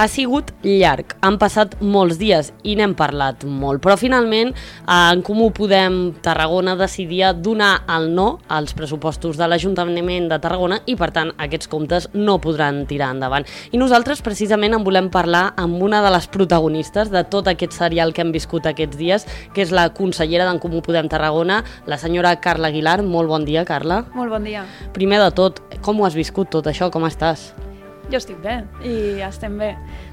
Ha sigut llarg, han passat molts dies i n'hem parlat molt, però finalment en Comú Podem Tarragona decidia donar el no als pressupostos de l'Ajuntament de Tarragona i per tant aquests comptes no podran tirar endavant. I nosaltres precisament en volem parlar amb una de les protagonistes de tot aquest serial que hem viscut aquests dies, que és la consellera d'en Comú Podem Tarragona, la senyora Carla Aguilar. Molt bon dia, Carla. Molt bon dia. Primer de tot, com ho has viscut tot això? Com estàs? Jo estic bé i estem bé.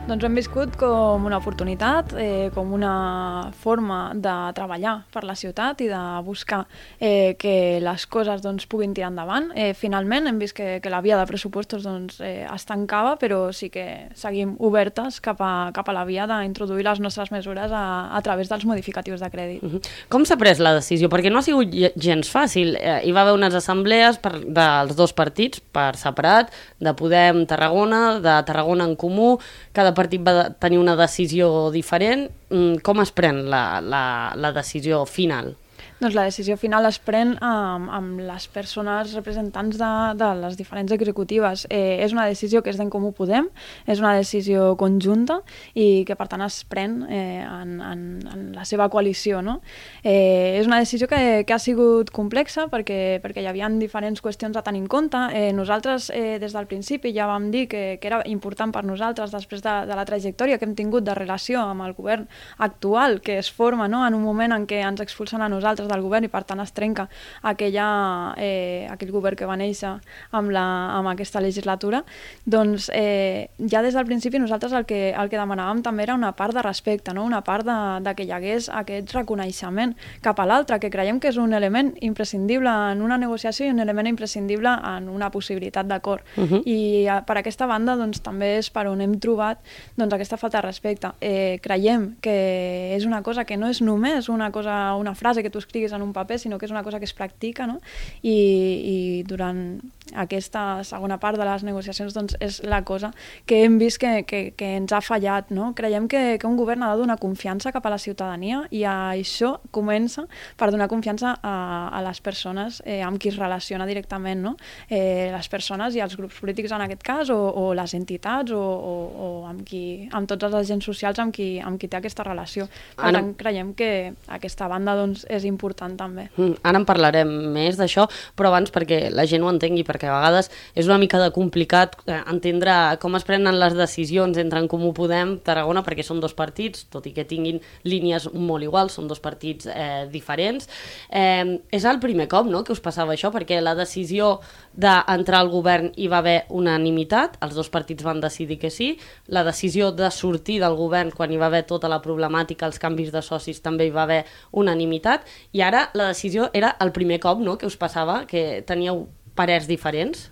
Doncs hem viscut com una oportunitat, eh, com una forma de treballar per la ciutat i de buscar eh, que les coses doncs, puguin tirar endavant. Eh, finalment hem vist que, que la via de pressupostos doncs, eh, es tancava, però sí que seguim obertes cap a, cap a la via d'introduir les nostres mesures a, a través dels modificatius de crèdit. Uh -huh. Com s'ha pres la decisió? Perquè no ha sigut gens fàcil. Eh, hi va haver unes assemblees per, dels dos partits per separat, de Podem Tarragona, de Tarragona en Comú, cada partit va tenir una decisió diferent. Mm, com es pren la, la, la decisió final? Doncs la decisió final es pren amb, amb les persones representants de, de les diferents executives. Eh, és una decisió que és d'en Comú Podem, és una decisió conjunta i que per tant es pren eh, en, en, en la seva coalició. No? Eh, és una decisió que, que ha sigut complexa perquè, perquè hi havia diferents qüestions a tenir en compte. Eh, nosaltres eh, des del principi ja vam dir que, que era important per nosaltres després de, de la trajectòria que hem tingut de relació amb el govern actual que es forma no? en un moment en què ens expulsen a nosaltres del govern i per tant es trenca aquella, eh, aquell govern que va néixer amb, la, amb aquesta legislatura, doncs eh, ja des del principi nosaltres el que, el que demanàvem també era una part de respecte, no? una part de, de que hi hagués aquest reconeixement cap a l'altre, que creiem que és un element imprescindible en una negociació i un element imprescindible en una possibilitat d'acord. Uh -huh. I eh, per aquesta banda doncs, també és per on hem trobat doncs, aquesta falta de respecte. Eh, creiem que és una cosa que no és només una cosa, una frase que tu escrius estiguis en un paper, sinó que és una cosa que es practica, no? I, i durant aquesta segona part de les negociacions doncs, és la cosa que hem vist que, que, que ens ha fallat. No? Creiem que, que un govern ha de donar confiança cap a la ciutadania i això comença per donar confiança a, a les persones eh, amb qui es relaciona directament, no? eh, les persones i els grups polítics en aquest cas, o, o les entitats, o, o, o amb, qui, amb tots els agents socials amb qui, amb qui té aquesta relació. Per tant, creiem que aquesta banda doncs, és important important també. Mm, ara en parlarem més d'això, però abans perquè la gent ho entengui, perquè a vegades és una mica de complicat eh, entendre com es prenen les decisions entre en Comú Podem, Tarragona, perquè són dos partits, tot i que tinguin línies molt iguals, són dos partits eh, diferents. Eh, és el primer cop no, que us passava això, perquè la decisió d'entrar al govern hi va haver unanimitat, els dos partits van decidir que sí, la decisió de sortir del govern quan hi va haver tota la problemàtica, els canvis de socis també hi va haver unanimitat, i ara la decisió era el primer cop no, que us passava, que teníeu parers diferents.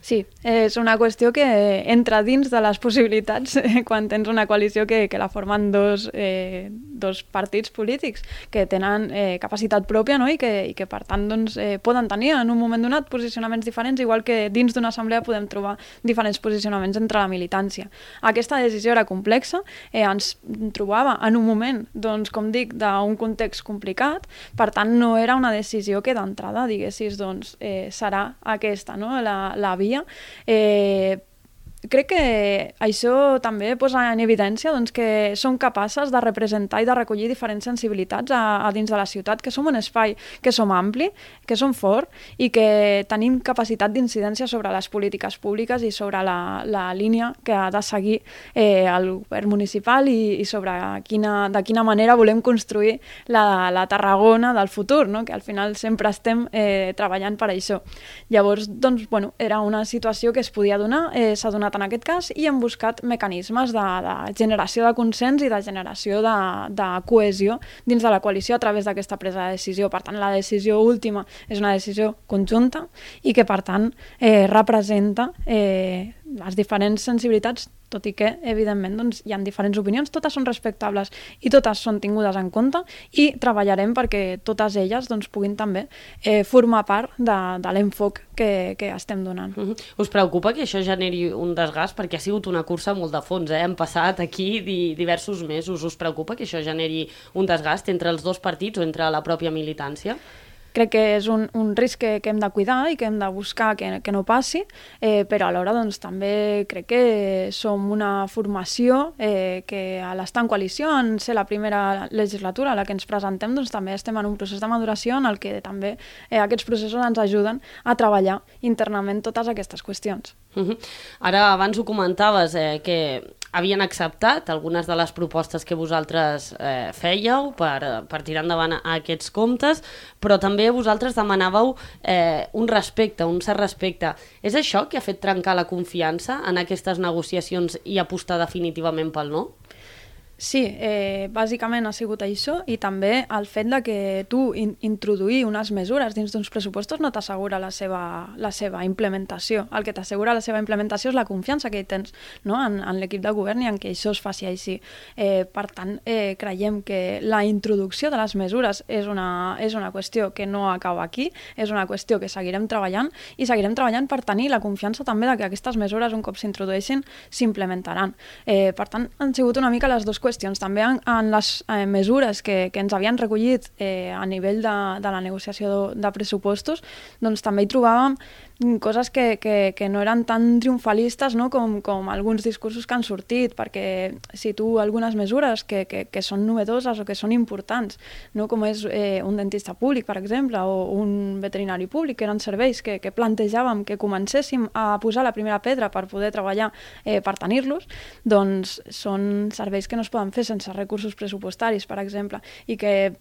Sí, és una qüestió que entra dins de les possibilitats eh, quan tens una coalició que, que la formen dos, eh, dos partits polítics que tenen eh, capacitat pròpia no? I, que, i que per tant doncs, eh, poden tenir en un moment donat posicionaments diferents, igual que dins d'una assemblea podem trobar diferents posicionaments entre la militància. Aquesta decisió era complexa, eh, ens trobava en un moment, doncs, com dic, d'un context complicat, per tant no era una decisió que d'entrada diguessis doncs, eh, serà aquesta, no? la, la via dia eh, crec que això també posa en evidència doncs, que som capaces de representar i de recollir diferents sensibilitats a, a dins de la ciutat, que som un espai que som ampli, que som fort i que tenim capacitat d'incidència sobre les polítiques públiques i sobre la, la línia que ha de seguir eh, el govern municipal i, i sobre quina, de quina manera volem construir la, la Tarragona del futur, no? que al final sempre estem eh, treballant per això. Llavors, doncs, bueno, era una situació que es podia donar, eh, s'ha donat en aquest cas i hem buscat mecanismes de, de generació de consens i de generació de, de cohesió dins de la coalició a través d'aquesta presa de decisió. Per tant, la decisió última és una decisió conjunta i que, per tant, eh, representa eh, les diferents sensibilitats tot i que, evidentment, doncs, hi ha diferents opinions, totes són respectables i totes són tingudes en compte i treballarem perquè totes elles doncs, puguin també eh, formar part de, de l'enfoc que, que estem donant. Uh -huh. Us preocupa que això generi un desgast? Perquè ha sigut una cursa molt de fons, eh? hem passat aquí di diversos mesos. Us preocupa que això generi un desgast entre els dos partits o entre la pròpia militància? Crec que és un, un risc que, que hem de cuidar i que hem de buscar que, que no passi, eh, però alhora doncs, també crec que som una formació eh, que a l'estar en coalició, en ser la primera legislatura a la que ens presentem, doncs també estem en un procés de maduració en el que també eh, aquests processos ens ajuden a treballar internament totes aquestes qüestions. Uh -huh. Ara, abans ho comentaves, eh, que havien acceptat algunes de les propostes que vosaltres eh, fèieu per, per tirar endavant aquests comptes, però també vosaltres demanàveu eh, un respecte, un cert respecte. És això que ha fet trencar la confiança en aquestes negociacions i apostar definitivament pel no? Sí, eh, bàsicament ha sigut això i també el fet de que tu in introduir unes mesures dins d'uns pressupostos no t'assegura la, seva, la seva implementació. El que t'assegura la seva implementació és la confiança que hi tens no? en, en l'equip de govern i en que això es faci així. Eh, per tant, eh, creiem que la introducció de les mesures és una, és una qüestió que no acaba aquí, és una qüestió que seguirem treballant i seguirem treballant per tenir la confiança també de que aquestes mesures, un cop s'introdueixin, s'implementaran. Eh, per tant, han sigut una mica les dues qüestions qüestions. També en, en les eh, mesures que, que ens havien recollit eh, a nivell de, de la negociació de, de pressupostos, doncs també hi trobàvem coses que, que, que no eren tan triomfalistes no? com, com alguns discursos que han sortit, perquè si tu algunes mesures que, que, que són novedoses o que són importants, no? com és eh, un dentista públic, per exemple, o un veterinari públic, que eren serveis que, que plantejàvem que comencéssim a posar la primera pedra per poder treballar eh, per tenir-los, doncs són serveis que no es poden fer sense recursos pressupostaris, per exemple, i que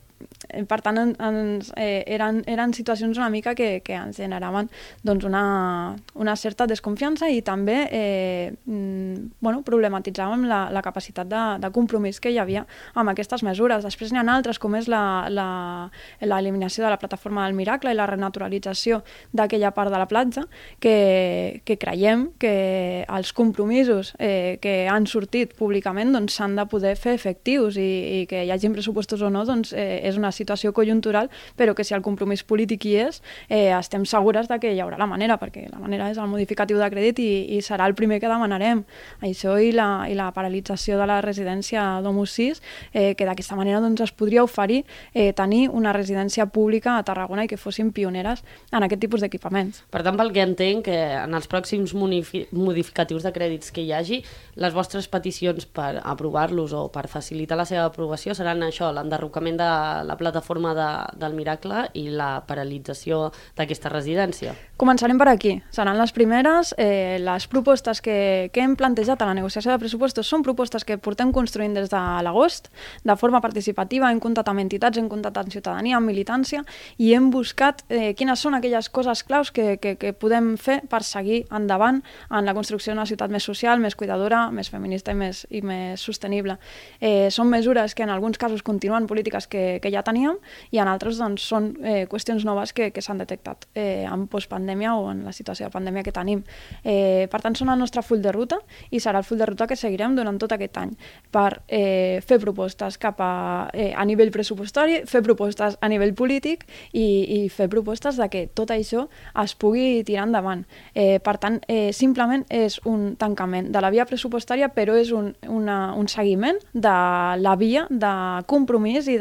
per tant, ens, eh, eren, eren situacions una mica que, que ens generaven doncs, una, una certa desconfiança i també eh, mm, bueno, problematitzàvem la, la capacitat de, de compromís que hi havia amb aquestes mesures. Després n'hi ha altres, com és l'eliminació de la plataforma del Miracle i la renaturalització d'aquella part de la platja, que, que creiem que els compromisos eh, que han sortit públicament doncs, s'han doncs, de poder fer efectius i, i que hi hagin pressupostos o no, doncs, eh, és una situació conjuntural, però que si el compromís polític hi és, eh, estem segures de que hi haurà la manera, perquè la manera és el modificatiu de crèdit i, i serà el primer que demanarem. Això i la, i la paralització de la residència d'Homus 6, eh, que d'aquesta manera doncs, es podria oferir eh, tenir una residència pública a Tarragona i que fossin pioneres en aquest tipus d'equipaments. Per tant, pel que entenc, que en els pròxims modificatius de crèdits que hi hagi, les vostres peticions per aprovar-los o per facilitar la seva aprovació seran això, l'enderrocament de la plataforma de, del Miracle i la paralització d'aquesta residència. Començarem per aquí. Seran les primeres. Eh, les propostes que, que hem plantejat a la negociació de pressupostos són propostes que portem construint des de l'agost, de forma participativa, hem comptat amb entitats, hem comptat amb ciutadania, amb militància, i hem buscat eh, quines són aquelles coses claus que, que, que podem fer per seguir endavant en la construcció d'una ciutat més social, més cuidadora, més feminista i més, i més sostenible. Eh, són mesures que en alguns casos continuen polítiques que, que ja teníem i en altres doncs, són eh, qüestions noves que, que s'han detectat eh, en postpandèmia pandèmia o en la situació de pandèmia que tenim. Eh, per tant, són el nostre full de ruta i serà el full de ruta que seguirem durant tot aquest any per eh, fer propostes cap a, eh, a nivell pressupostari, fer propostes a nivell polític i, i fer propostes de que tot això es pugui tirar endavant. Eh, per tant, eh, simplement és un tancament de la via pressupostària, però és un, una, un seguiment de la via de compromís i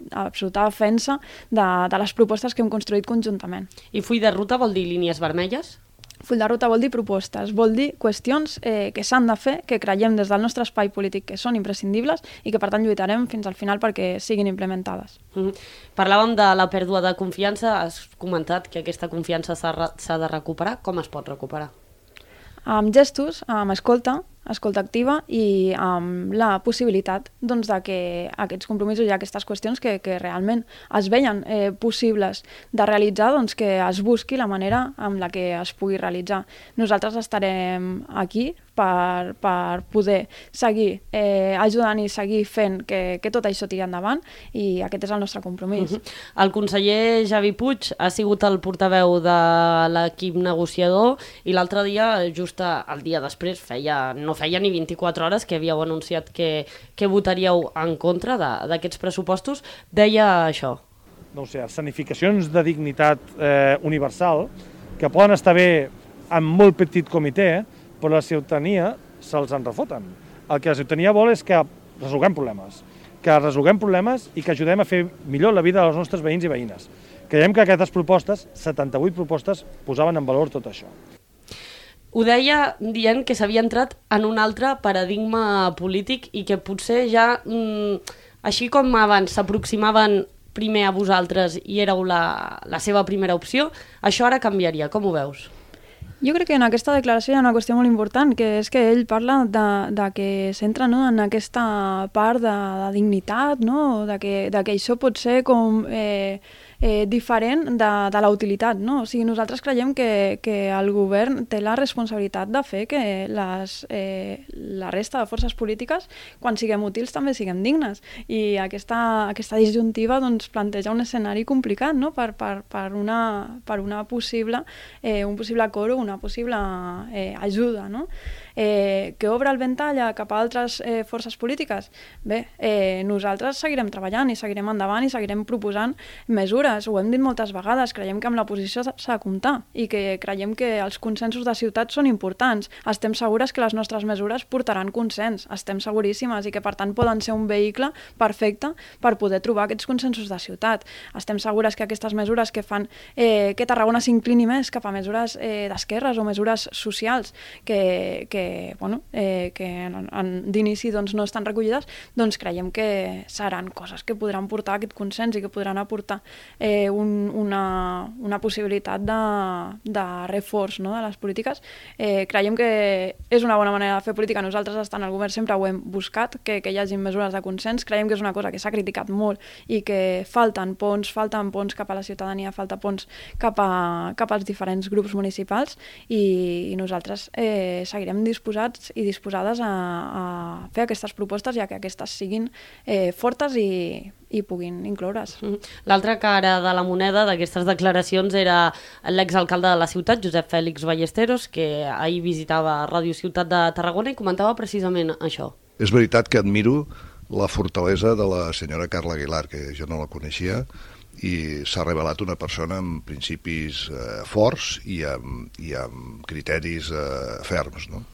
d'absoluta defensa de, de les propostes que hem construït conjuntament. I full de ruta vol dir línies vermelles? Full de ruta vol dir propostes, vol dir qüestions eh, que s'han de fer, que creiem des del nostre espai polític que són imprescindibles i que per tant lluitarem fins al final perquè siguin implementades. Mm -hmm. Parlàvem de la pèrdua de confiança, has comentat que aquesta confiança s'ha de recuperar. Com es pot recuperar? Amb gestos, amb escolta, escolta activa i amb la possibilitat doncs, de que aquests compromisos i aquestes qüestions que, que realment es veien eh, possibles de realitzar, doncs que es busqui la manera amb la que es pugui realitzar. Nosaltres estarem aquí per, per poder seguir eh, ajudant i seguir fent que, que tot això tiri endavant i aquest és el nostre compromís. Uh -huh. El conseller Javi Puig ha sigut el portaveu de l'equip negociador i l'altre dia, just el dia després, feia, no feia ni 24 hores que havíeu anunciat que, que votaríeu en contra d'aquests pressupostos, deia això. No sé, escenificacions de dignitat eh, universal que poden estar bé en molt petit comitè, però la ciutadania se'ls en refoten. El que la ciutadania vol és que resolguem problemes, que resolguem problemes i que ajudem a fer millor la vida dels nostres veïns i veïnes. Creiem que aquestes propostes, 78 propostes, posaven en valor tot això. Ho deia dient que s'havia entrat en un altre paradigma polític i que potser ja, mm, així com abans s'aproximaven primer a vosaltres i éreu la, la seva primera opció, això ara canviaria. Com ho veus? Jo crec que en aquesta declaració hi ha una qüestió molt important, que és que ell parla de, de que s'entra no, en aquesta part de, de dignitat, no? de, que, de que això pot ser com... Eh, eh, diferent de, de la utilitat. No? O sigui, nosaltres creiem que, que el govern té la responsabilitat de fer que les, eh, la resta de forces polítiques, quan siguem útils, també siguem dignes. I aquesta, aquesta disjuntiva doncs, planteja un escenari complicat no? per, per, per, una, per una possible, eh, un possible acord o una possible eh, ajuda. No? Eh, que obre el ventall cap a altres eh, forces polítiques? Bé, eh, nosaltres seguirem treballant i seguirem endavant i seguirem proposant mesures. Ho hem dit moltes vegades, creiem que amb la posició s'ha de comptar i que creiem que els consensos de ciutat són importants. Estem segures que les nostres mesures portaran consens, estem seguríssimes i que per tant poden ser un vehicle perfecte per poder trobar aquests consensos de ciutat. Estem segures que aquestes mesures que fan eh, que Tarragona s'inclini més cap a mesures eh, d'esquerres o mesures socials que, que que, bueno, eh, que d'inici doncs, no estan recollides, doncs creiem que seran coses que podran portar aquest consens i que podran aportar eh, un, una, una possibilitat de, de reforç no, de les polítiques. Eh, creiem que és una bona manera de fer política. Nosaltres, estant al govern, sempre ho hem buscat, que, que hi hagi mesures de consens. Creiem que és una cosa que s'ha criticat molt i que falten ponts, falten ponts cap a la ciutadania, falta ponts cap, a, cap als diferents grups municipals i, i nosaltres eh, seguirem disposats i disposades a, a fer aquestes propostes ja que aquestes siguin eh, fortes i, i puguin incloure's. Mm-hmm. L'altra cara de la moneda d'aquestes declaracions era l'exalcalde de la ciutat, Josep Fèlix Ballesteros, que ahir visitava Ràdio Ciutat de Tarragona i comentava precisament això. És veritat que admiro la fortalesa de la senyora Carla Aguilar, que jo no la coneixia, i s'ha revelat una persona amb principis eh, forts i amb, i amb criteris eh, ferms. No?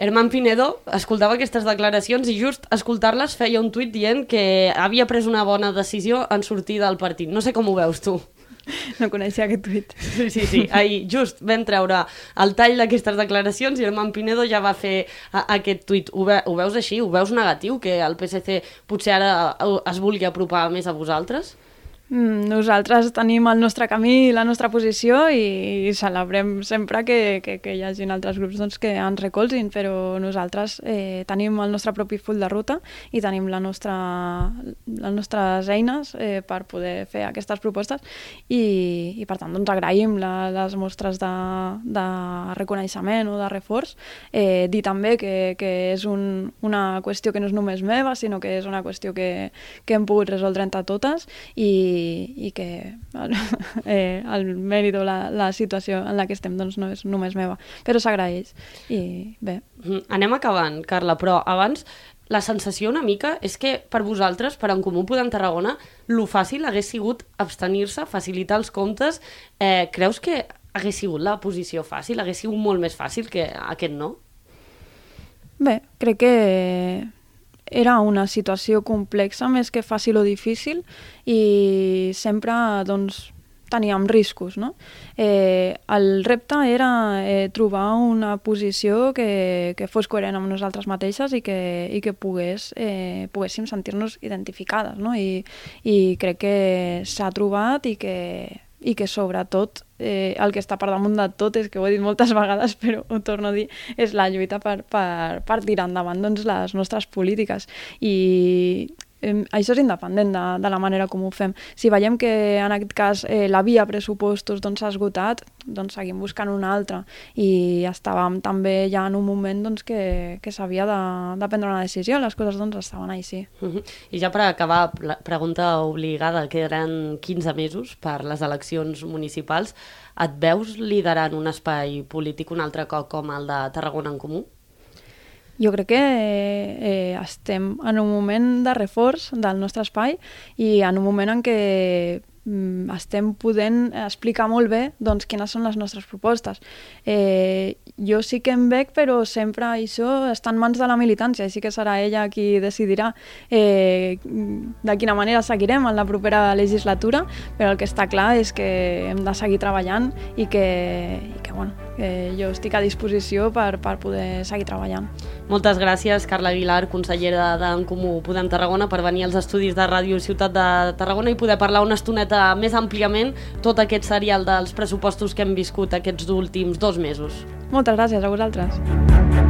Herman Pinedo escoltava aquestes declaracions i just escoltar-les feia un tuit dient que havia pres una bona decisió en sortir del partit. No sé com ho veus tu. No coneixia aquest tuit. Sí, sí, sí. Ahir just vam treure el tall d'aquestes declaracions i Herman Pinedo ja va fer a, aquest tuit. Ho, ve, ho veus així? Ho veus negatiu? Que el PSC potser ara es vulgui apropar més a vosaltres? Mm, nosaltres tenim el nostre camí i la nostra posició i celebrem sempre que, que, que hi hagi altres grups doncs, que ens recolzin, però nosaltres eh, tenim el nostre propi full de ruta i tenim la nostra, les nostres eines eh, per poder fer aquestes propostes i, i per tant doncs, agraïm la, les mostres de, de reconeixement o de reforç. Eh, dir també que, que és un, una qüestió que no és només meva, sinó que és una qüestió que, que hem pogut resoldre entre totes i i, que eh, el mèrit o la, la situació en la que estem doncs, no és només meva, però s'agraeix i bé. Mm, anem acabant, Carla, però abans la sensació una mica és que per vosaltres, per en Comú Podem Tarragona, lo fàcil hagués sigut abstenir-se, facilitar els comptes. Eh, creus que hagués sigut la posició fàcil? Hagués sigut molt més fàcil que aquest no? Bé, crec que era una situació complexa més que fàcil o difícil i sempre doncs, teníem riscos. No? Eh, el repte era eh, trobar una posició que, que fos coherent amb nosaltres mateixes i que, i que pogués, eh, poguéssim sentir-nos identificades. No? I, I crec que s'ha trobat i que i que sobretot eh, el que està per damunt de tot és que ho he dit moltes vegades però ho torno a dir, és la lluita per, per, per tirar endavant doncs, les nostres polítiques. I eh, això és independent de, de la manera com ho fem. Si veiem que en aquest cas eh, la via pressupostos doncs, s'ha doncs, esgotat, doncs seguim buscant una altra i estàvem també ja en un moment doncs, que, que s'havia de, de prendre una decisió, les coses doncs, estaven així. Uh -huh. I ja per acabar, la pregunta obligada, que eren 15 mesos per les eleccions municipals, et veus liderant un espai polític un altre cop com el de Tarragona en Comú? Jo crec que eh, estem en un moment de reforç del nostre espai i en un moment en què mm, estem podent explicar molt bé doncs, quines són les nostres propostes. Eh, jo sí que em veig, però sempre això està en mans de la militància, així que serà ella qui decidirà eh, de quina manera seguirem en la propera legislatura, però el que està clar és que hem de seguir treballant i que, que, bueno, que jo estic a disposició per, per poder seguir treballant. Moltes gràcies, Carla Aguilar, consellera d'en Comú Podem Tarragona, per venir als estudis de Ràdio Ciutat de Tarragona i poder parlar una estoneta més àmpliament tot aquest serial dels pressupostos que hem viscut aquests últims dos mesos. Moltes gràcies a vosaltres.